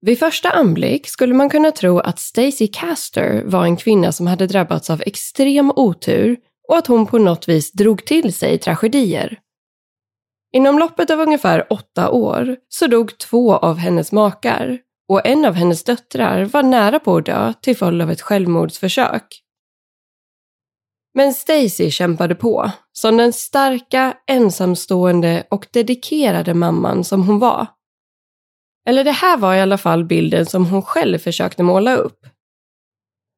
Vid första anblick skulle man kunna tro att Stacey Caster var en kvinna som hade drabbats av extrem otur och att hon på något vis drog till sig tragedier. Inom loppet av ungefär åtta år så dog två av hennes makar och en av hennes döttrar var nära på att dö till följd av ett självmordsförsök. Men Stacy kämpade på, som den starka, ensamstående och dedikerade mamman som hon var. Eller det här var i alla fall bilden som hon själv försökte måla upp.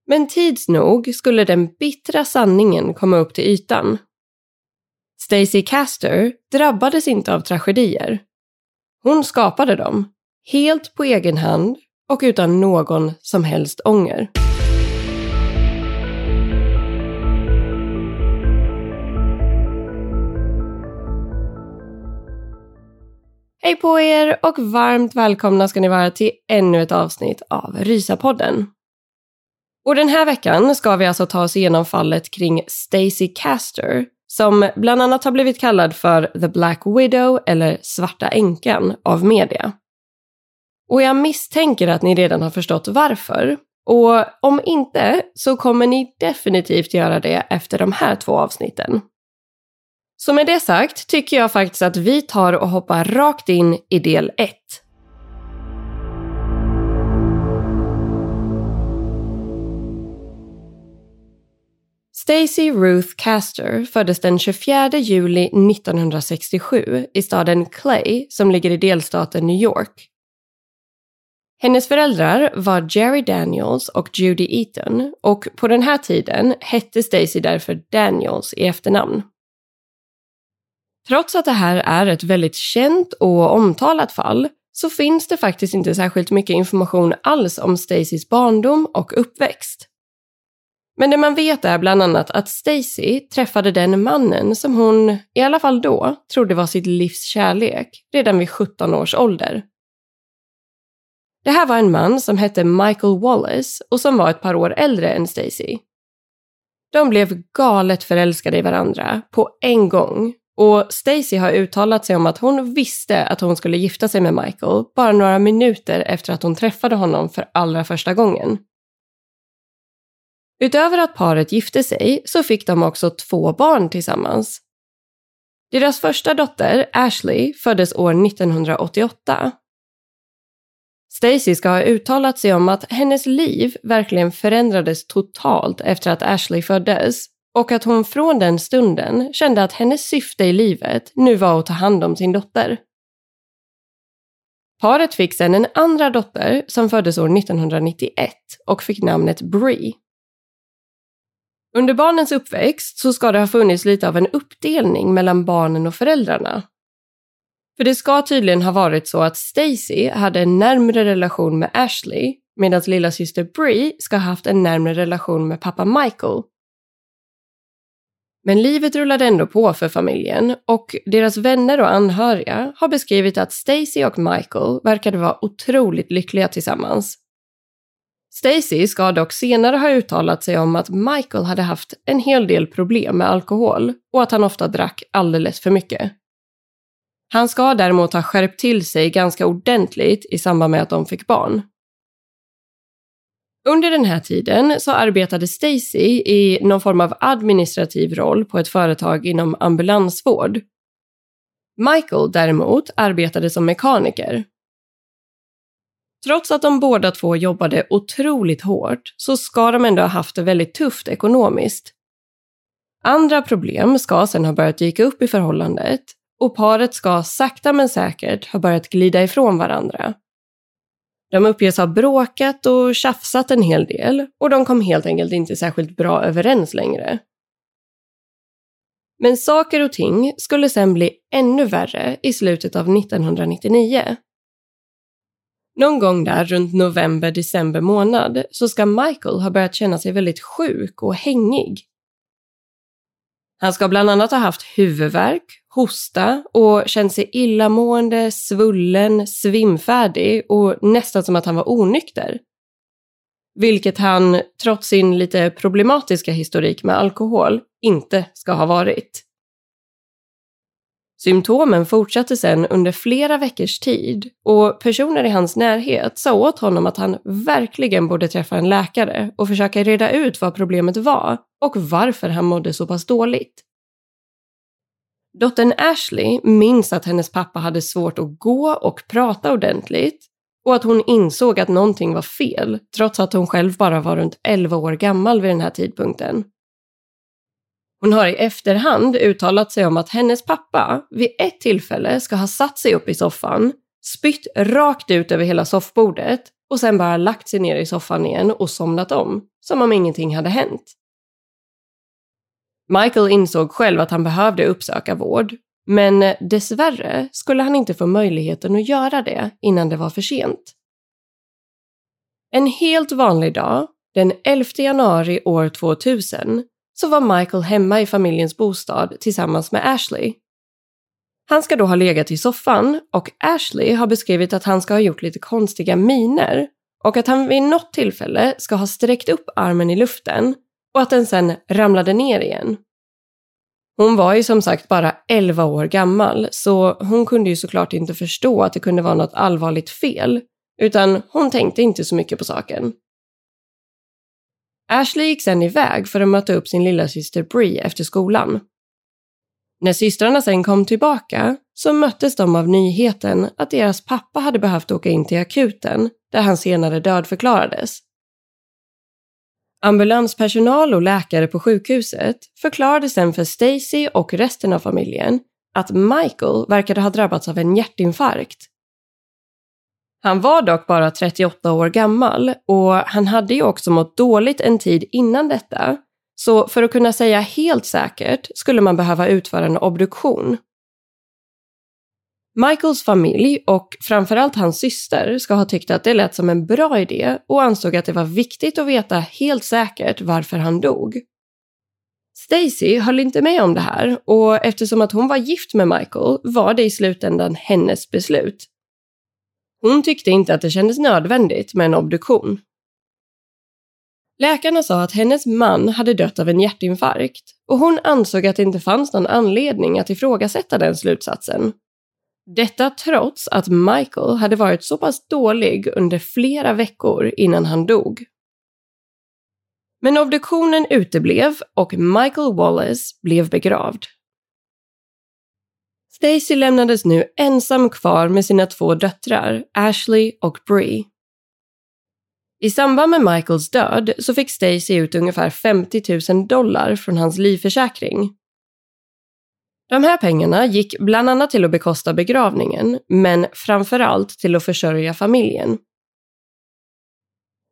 Men tids nog skulle den bittra sanningen komma upp till ytan. Stacey Caster drabbades inte av tragedier. Hon skapade dem, helt på egen hand och utan någon som helst ånger. Hej på er och varmt välkomna ska ni vara till ännu ett avsnitt av Rysapodden. Och den här veckan ska vi alltså ta oss igenom fallet kring Stacey Caster som bland annat har blivit kallad för The Black Widow eller Svarta änkan av media. Och jag misstänker att ni redan har förstått varför. Och om inte så kommer ni definitivt göra det efter de här två avsnitten. Så med det sagt tycker jag faktiskt att vi tar och hoppar rakt in i del 1. Stacy Ruth Caster föddes den 24 juli 1967 i staden Clay som ligger i delstaten New York. Hennes föräldrar var Jerry Daniels och Judy Eaton och på den här tiden hette Stacy därför Daniels i efternamn. Trots att det här är ett väldigt känt och omtalat fall så finns det faktiskt inte särskilt mycket information alls om Stacys barndom och uppväxt. Men det man vet är bland annat att Stacy träffade den mannen som hon, i alla fall då, trodde var sitt livs kärlek redan vid 17 års ålder. Det här var en man som hette Michael Wallace och som var ett par år äldre än Stacy. De blev galet förälskade i varandra på en gång och Stacy har uttalat sig om att hon visste att hon skulle gifta sig med Michael bara några minuter efter att hon träffade honom för allra första gången. Utöver att paret gifte sig så fick de också två barn tillsammans. Deras första dotter, Ashley, föddes år 1988. Stacy ska ha uttalat sig om att hennes liv verkligen förändrades totalt efter att Ashley föddes och att hon från den stunden kände att hennes syfte i livet nu var att ta hand om sin dotter. Paret fick sedan en andra dotter som föddes år 1991 och fick namnet Bree. Under barnens uppväxt så ska det ha funnits lite av en uppdelning mellan barnen och föräldrarna. För det ska tydligen ha varit så att Stacy hade en närmre relation med Ashley medan lilla syster Bree ska ha haft en närmre relation med pappa Michael men livet rullade ändå på för familjen och deras vänner och anhöriga har beskrivit att Stacy och Michael verkade vara otroligt lyckliga tillsammans. Stacy ska dock senare ha uttalat sig om att Michael hade haft en hel del problem med alkohol och att han ofta drack alldeles för mycket. Han ska däremot ha skärpt till sig ganska ordentligt i samband med att de fick barn. Under den här tiden så arbetade Stacy i någon form av administrativ roll på ett företag inom ambulansvård. Michael däremot arbetade som mekaniker. Trots att de båda två jobbade otroligt hårt så ska de ändå ha haft det väldigt tufft ekonomiskt. Andra problem ska sedan ha börjat dyka upp i förhållandet och paret ska sakta men säkert ha börjat glida ifrån varandra. De uppges ha bråkat och tjafsat en hel del och de kom helt enkelt inte särskilt bra överens längre. Men saker och ting skulle sen bli ännu värre i slutet av 1999. Någon gång där runt november-december månad så ska Michael ha börjat känna sig väldigt sjuk och hängig. Han ska bland annat ha haft huvudvärk, hosta och känt sig illamående, svullen, svimfärdig och nästan som att han var onykter. Vilket han, trots sin lite problematiska historik med alkohol, inte ska ha varit. Symptomen fortsatte sedan under flera veckors tid och personer i hans närhet sa åt honom att han verkligen borde träffa en läkare och försöka reda ut vad problemet var och varför han mådde så pass dåligt. Dottern Ashley minns att hennes pappa hade svårt att gå och prata ordentligt och att hon insåg att någonting var fel trots att hon själv bara var runt 11 år gammal vid den här tidpunkten. Hon har i efterhand uttalat sig om att hennes pappa vid ett tillfälle ska ha satt sig upp i soffan, spytt rakt ut över hela soffbordet och sen bara lagt sig ner i soffan igen och somnat om, som om ingenting hade hänt. Michael insåg själv att han behövde uppsöka vård, men dessvärre skulle han inte få möjligheten att göra det innan det var för sent. En helt vanlig dag, den 11 januari år 2000, så var Michael hemma i familjens bostad tillsammans med Ashley. Han ska då ha legat i soffan och Ashley har beskrivit att han ska ha gjort lite konstiga miner och att han vid något tillfälle ska ha sträckt upp armen i luften och att den sen ramlade ner igen. Hon var ju som sagt bara 11 år gammal så hon kunde ju såklart inte förstå att det kunde vara något allvarligt fel utan hon tänkte inte så mycket på saken. Ashley gick sen iväg för att möta upp sin lilla syster Brie efter skolan. När systrarna sen kom tillbaka så möttes de av nyheten att deras pappa hade behövt åka in till akuten där han senare dödförklarades. Ambulanspersonal och läkare på sjukhuset förklarade sen för Stacy och resten av familjen att Michael verkade ha drabbats av en hjärtinfarkt han var dock bara 38 år gammal och han hade ju också mått dåligt en tid innan detta. Så för att kunna säga helt säkert skulle man behöva utföra en obduktion. Michaels familj och framförallt hans syster ska ha tyckt att det lät som en bra idé och ansåg att det var viktigt att veta helt säkert varför han dog. Stacy höll inte med om det här och eftersom att hon var gift med Michael var det i slutändan hennes beslut. Hon tyckte inte att det kändes nödvändigt med en obduktion. Läkarna sa att hennes man hade dött av en hjärtinfarkt och hon ansåg att det inte fanns någon anledning att ifrågasätta den slutsatsen. Detta trots att Michael hade varit så pass dålig under flera veckor innan han dog. Men obduktionen uteblev och Michael Wallace blev begravd. Stacy lämnades nu ensam kvar med sina två döttrar, Ashley och Brie. I samband med Michaels död så fick Stacy ut ungefär 50 000 dollar från hans livförsäkring. De här pengarna gick bland annat till att bekosta begravningen, men framförallt till att försörja familjen.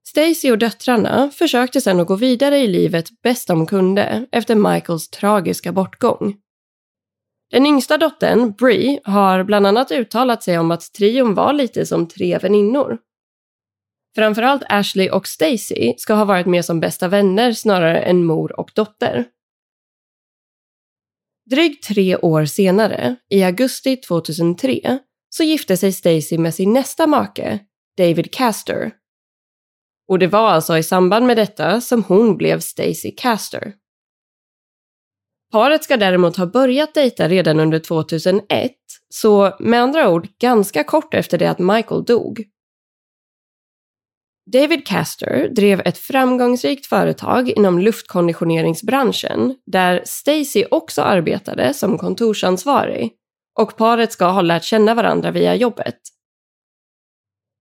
Stacy och döttrarna försökte sedan att gå vidare i livet bäst de kunde efter Michaels tragiska bortgång. Den yngsta dottern, Brie, har bland annat uttalat sig om att trion var lite som tre väninnor. Framförallt Ashley och Stacy ska ha varit mer som bästa vänner snarare än mor och dotter. Drygt tre år senare, i augusti 2003, så gifte sig Stacy med sin nästa make, David Castor. Och det var alltså i samband med detta som hon blev Stacy Castor. Paret ska däremot ha börjat dejta redan under 2001, så med andra ord ganska kort efter det att Michael dog. David Castor drev ett framgångsrikt företag inom luftkonditioneringsbranschen där Stacy också arbetade som kontorsansvarig och paret ska ha lärt känna varandra via jobbet.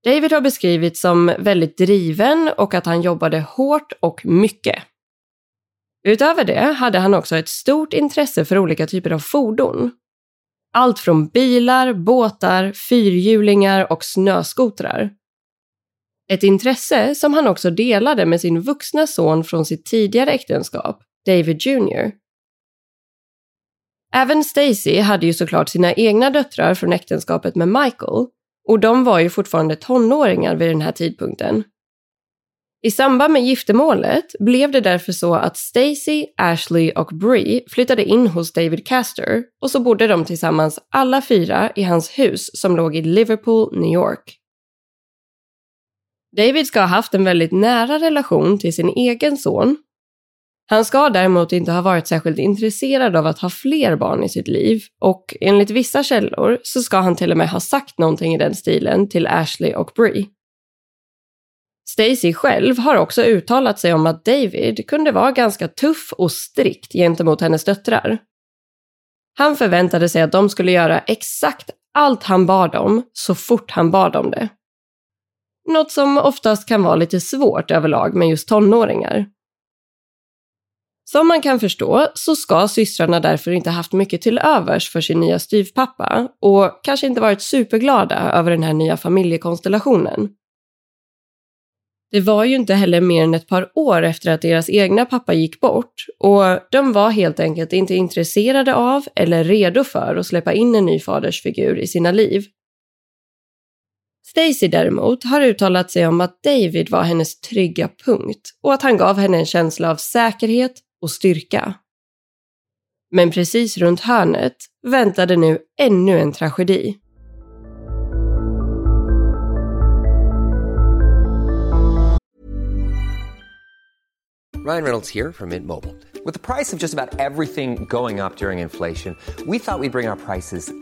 David har beskrivits som väldigt driven och att han jobbade hårt och mycket. Utöver det hade han också ett stort intresse för olika typer av fordon. Allt från bilar, båtar, fyrhjulingar och snöskotrar. Ett intresse som han också delade med sin vuxna son från sitt tidigare äktenskap, David Jr. Även Stacy hade ju såklart sina egna döttrar från äktenskapet med Michael och de var ju fortfarande tonåringar vid den här tidpunkten. I samband med giftermålet blev det därför så att Stacy, Ashley och Bree flyttade in hos David Castor och så bodde de tillsammans alla fyra i hans hus som låg i Liverpool, New York. David ska ha haft en väldigt nära relation till sin egen son. Han ska däremot inte ha varit särskilt intresserad av att ha fler barn i sitt liv och enligt vissa källor så ska han till och med ha sagt någonting i den stilen till Ashley och Bree. Stacy själv har också uttalat sig om att David kunde vara ganska tuff och strikt gentemot hennes döttrar. Han förväntade sig att de skulle göra exakt allt han bad om så fort han bad om det. Något som oftast kan vara lite svårt överlag med just tonåringar. Som man kan förstå så ska systrarna därför inte haft mycket till övers för sin nya styvpappa och kanske inte varit superglada över den här nya familjekonstellationen. Det var ju inte heller mer än ett par år efter att deras egna pappa gick bort och de var helt enkelt inte intresserade av eller redo för att släppa in en ny fadersfigur i sina liv. Stacy däremot har uttalat sig om att David var hennes trygga punkt och att han gav henne en känsla av säkerhet och styrka. Men precis runt hörnet väntade nu ännu en tragedi. Ryan Reynolds här från Mint Med priset på nästan allt som går upp under inflationen, trodde vi att vi skulle bring våra priser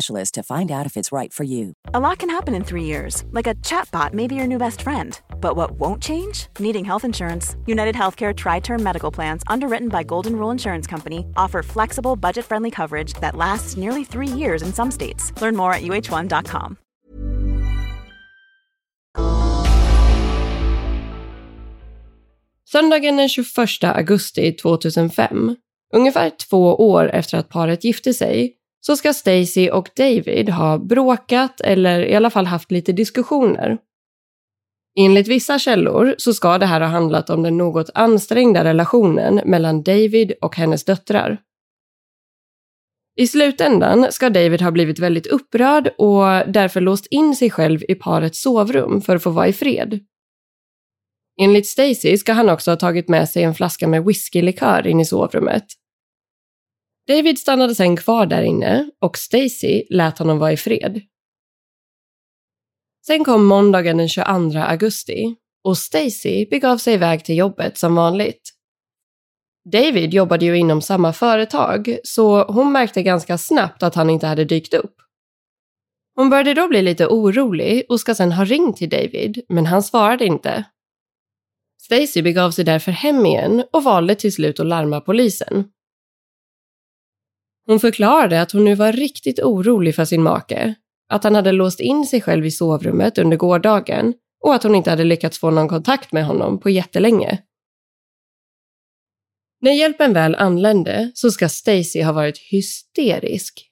to find out if it's right for you. A lot can happen in three years, like a chatbot may be your new best friend. But what won't change? Needing health insurance. United Healthcare Tri Term Medical Plans, underwritten by Golden Rule Insurance Company, offer flexible, budget friendly coverage that lasts nearly three years in some states. Learn more at uh1.com. Söndagen den 21 augusti 2005, ungefär två år efter att paret gifte sig, så ska Stacy och David ha bråkat eller i alla fall haft lite diskussioner. Enligt vissa källor så ska det här ha handlat om den något ansträngda relationen mellan David och hennes döttrar. I slutändan ska David ha blivit väldigt upprörd och därför låst in sig själv i parets sovrum för att få vara i fred. Enligt Stacy ska han också ha tagit med sig en flaska med whiskylikör in i sovrummet. David stannade sen kvar där inne och Stacy lät honom vara i fred. Sen kom måndagen den 22 augusti och Stacy begav sig iväg till jobbet som vanligt. David jobbade ju inom samma företag så hon märkte ganska snabbt att han inte hade dykt upp. Hon började då bli lite orolig och ska sen ha ringt till David, men han svarade inte. Stacy begav sig därför hem igen och valde till slut att larma polisen. Hon förklarade att hon nu var riktigt orolig för sin make, att han hade låst in sig själv i sovrummet under gårdagen och att hon inte hade lyckats få någon kontakt med honom på jättelänge. När hjälpen väl anlände så ska Stacy ha varit hysterisk.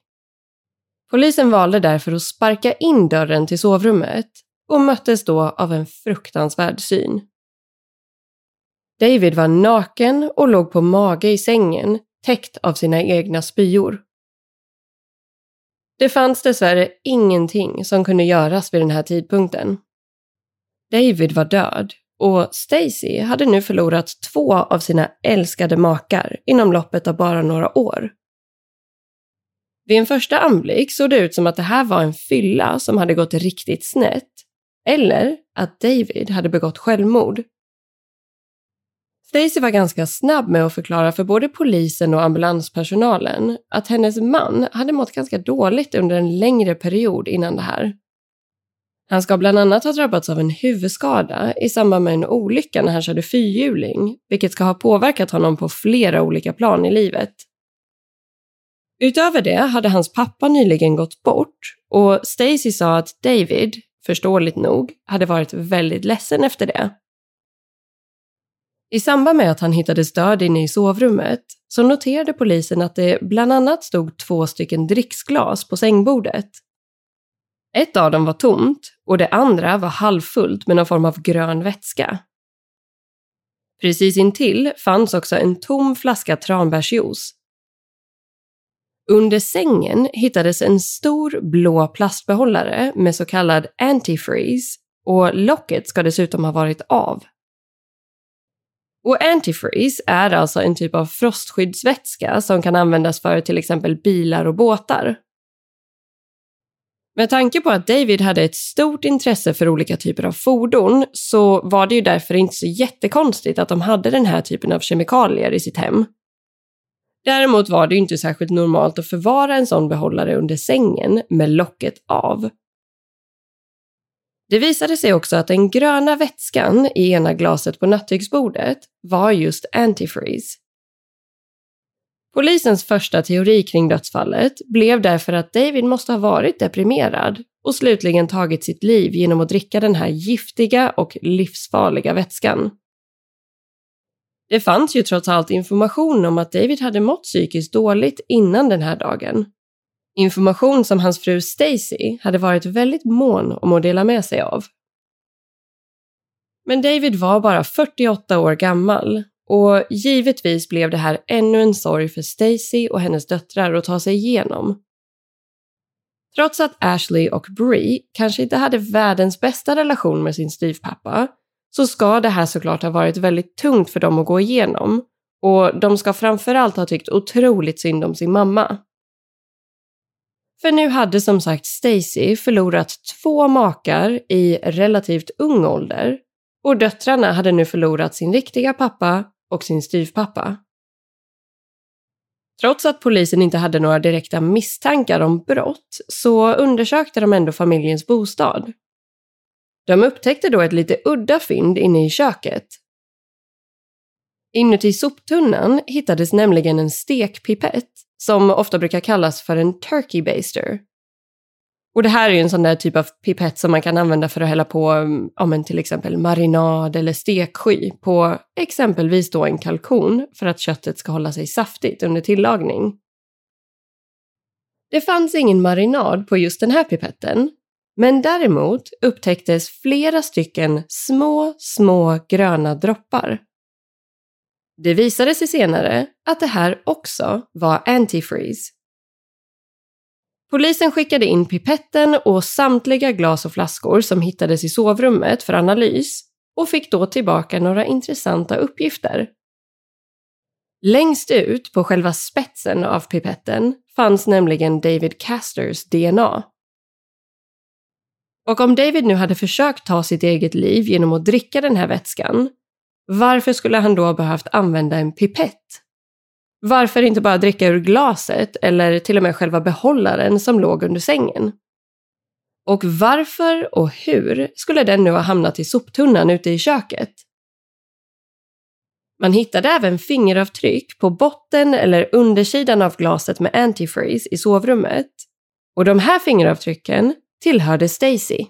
Polisen valde därför att sparka in dörren till sovrummet och möttes då av en fruktansvärd syn. David var naken och låg på mage i sängen, täckt av sina egna spyor. Det fanns dessvärre ingenting som kunde göras vid den här tidpunkten. David var död och Stacy hade nu förlorat två av sina älskade makar inom loppet av bara några år. Vid en första anblick såg det ut som att det här var en fylla som hade gått riktigt snett. Eller att David hade begått självmord. Stacy var ganska snabb med att förklara för både polisen och ambulanspersonalen att hennes man hade mått ganska dåligt under en längre period innan det här. Han ska bland annat ha drabbats av en huvudskada i samband med en olycka när han körde fyrhjuling, vilket ska ha påverkat honom på flera olika plan i livet. Utöver det hade hans pappa nyligen gått bort och Stacy sa att David, förståeligt nog, hade varit väldigt ledsen efter det. I samband med att han hittades död inne i sovrummet så noterade polisen att det bland annat stod två stycken dricksglas på sängbordet. Ett av dem var tomt och det andra var halvfullt med någon form av grön vätska. Precis intill fanns också en tom flaska tranbärsjuice. Under sängen hittades en stor blå plastbehållare med så kallad antifreeze och locket ska dessutom ha varit av. Och antifreeze är alltså en typ av frostskyddsvätska som kan användas för till exempel bilar och båtar. Med tanke på att David hade ett stort intresse för olika typer av fordon så var det ju därför inte så jättekonstigt att de hade den här typen av kemikalier i sitt hem. Däremot var det ju inte särskilt normalt att förvara en sån behållare under sängen med locket av. Det visade sig också att den gröna vätskan i ena glaset på nattduksbordet var just antifreeze. Polisens första teori kring dödsfallet blev därför att David måste ha varit deprimerad och slutligen tagit sitt liv genom att dricka den här giftiga och livsfarliga vätskan. Det fanns ju trots allt information om att David hade mått psykiskt dåligt innan den här dagen. Information som hans fru Stacy hade varit väldigt mån om att dela med sig av. Men David var bara 48 år gammal och givetvis blev det här ännu en sorg för Stacy och hennes döttrar att ta sig igenom. Trots att Ashley och Brie kanske inte hade världens bästa relation med sin styvpappa så ska det här såklart ha varit väldigt tungt för dem att gå igenom och de ska framförallt ha tyckt otroligt synd om sin mamma. För nu hade som sagt Stacy förlorat två makar i relativt ung ålder och döttrarna hade nu förlorat sin riktiga pappa och sin styvpappa. Trots att polisen inte hade några direkta misstankar om brott så undersökte de ändå familjens bostad. De upptäckte då ett lite udda fynd inne i köket. Inuti soptunnan hittades nämligen en stekpipett som ofta brukar kallas för en turkey baster. Och det här är ju en sån där typ av pipett som man kan använda för att hälla på mm, ja, men till exempel marinad eller steksky på exempelvis då en kalkon för att köttet ska hålla sig saftigt under tillagning. Det fanns ingen marinad på just den här pipetten, men däremot upptäcktes flera stycken små, små gröna droppar. Det visade sig senare att det här också var antifreeze. Polisen skickade in pipetten och samtliga glas och flaskor som hittades i sovrummet för analys och fick då tillbaka några intressanta uppgifter. Längst ut på själva spetsen av pipetten fanns nämligen David Casters DNA. Och om David nu hade försökt ta sitt eget liv genom att dricka den här vätskan, varför skulle han då behövt använda en pipett? Varför inte bara dricka ur glaset eller till och med själva behållaren som låg under sängen? Och varför och hur skulle den nu ha hamnat i soptunnan ute i köket? Man hittade även fingeravtryck på botten eller undersidan av glaset med antifreeze i sovrummet. Och de här fingeravtrycken tillhörde Stacy.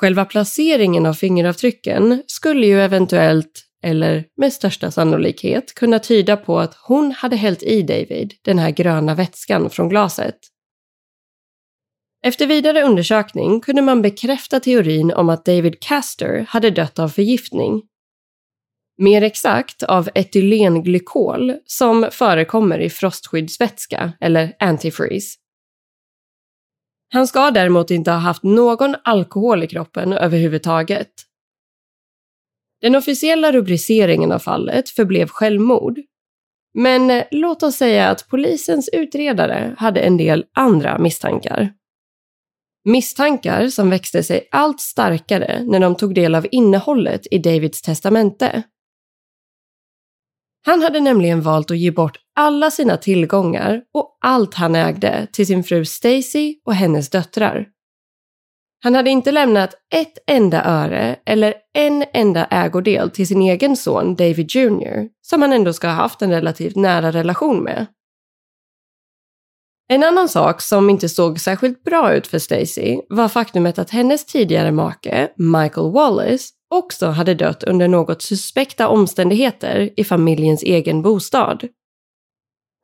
Själva placeringen av fingeravtrycken skulle ju eventuellt, eller med största sannolikhet, kunna tyda på att hon hade hällt i David den här gröna vätskan från glaset. Efter vidare undersökning kunde man bekräfta teorin om att David Caster hade dött av förgiftning. Mer exakt av etylenglykol som förekommer i frostskyddsvätska eller antifreeze. Han ska däremot inte ha haft någon alkohol i kroppen överhuvudtaget. Den officiella rubriceringen av fallet förblev självmord. Men eh, låt oss säga att polisens utredare hade en del andra misstankar. Misstankar som växte sig allt starkare när de tog del av innehållet i Davids testamente. Han hade nämligen valt att ge bort alla sina tillgångar och allt han ägde till sin fru Stacy och hennes döttrar. Han hade inte lämnat ett enda öre eller en enda ägodel till sin egen son David Jr, som han ändå ska ha haft en relativt nära relation med. En annan sak som inte såg särskilt bra ut för Stacy var faktumet att hennes tidigare make, Michael Wallace, också hade dött under något suspekta omständigheter i familjens egen bostad.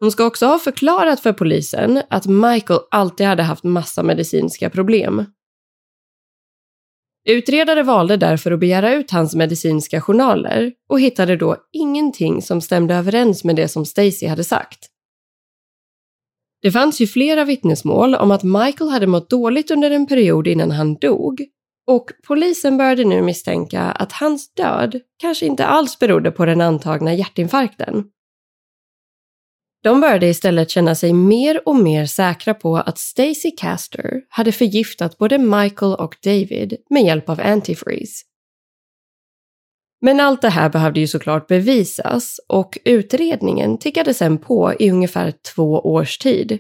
Hon ska också ha förklarat för polisen att Michael alltid hade haft massa medicinska problem. Utredare valde därför att begära ut hans medicinska journaler och hittade då ingenting som stämde överens med det som Stacy hade sagt. Det fanns ju flera vittnesmål om att Michael hade mått dåligt under en period innan han dog och polisen började nu misstänka att hans död kanske inte alls berodde på den antagna hjärtinfarkten. De började istället känna sig mer och mer säkra på att Stacy Caster hade förgiftat både Michael och David med hjälp av antifreeze. Men allt det här behövde ju såklart bevisas och utredningen tickade sen på i ungefär två års tid.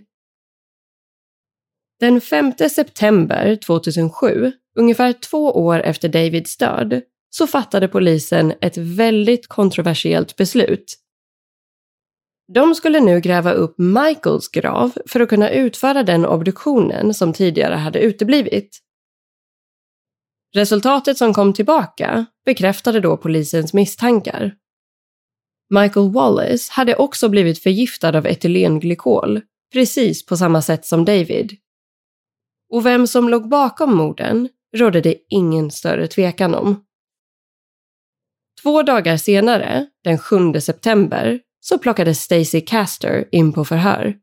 Den 5 september 2007, ungefär två år efter Davids död, så fattade polisen ett väldigt kontroversiellt beslut. De skulle nu gräva upp Michaels grav för att kunna utföra den obduktionen som tidigare hade uteblivit. Resultatet som kom tillbaka bekräftade då polisens misstankar. Michael Wallace hade också blivit förgiftad av etylenglykol, precis på samma sätt som David. Och vem som låg bakom morden rådde det ingen större tvekan om. Två dagar senare, den 7 september, så plockades Stacy Caster in på förhör.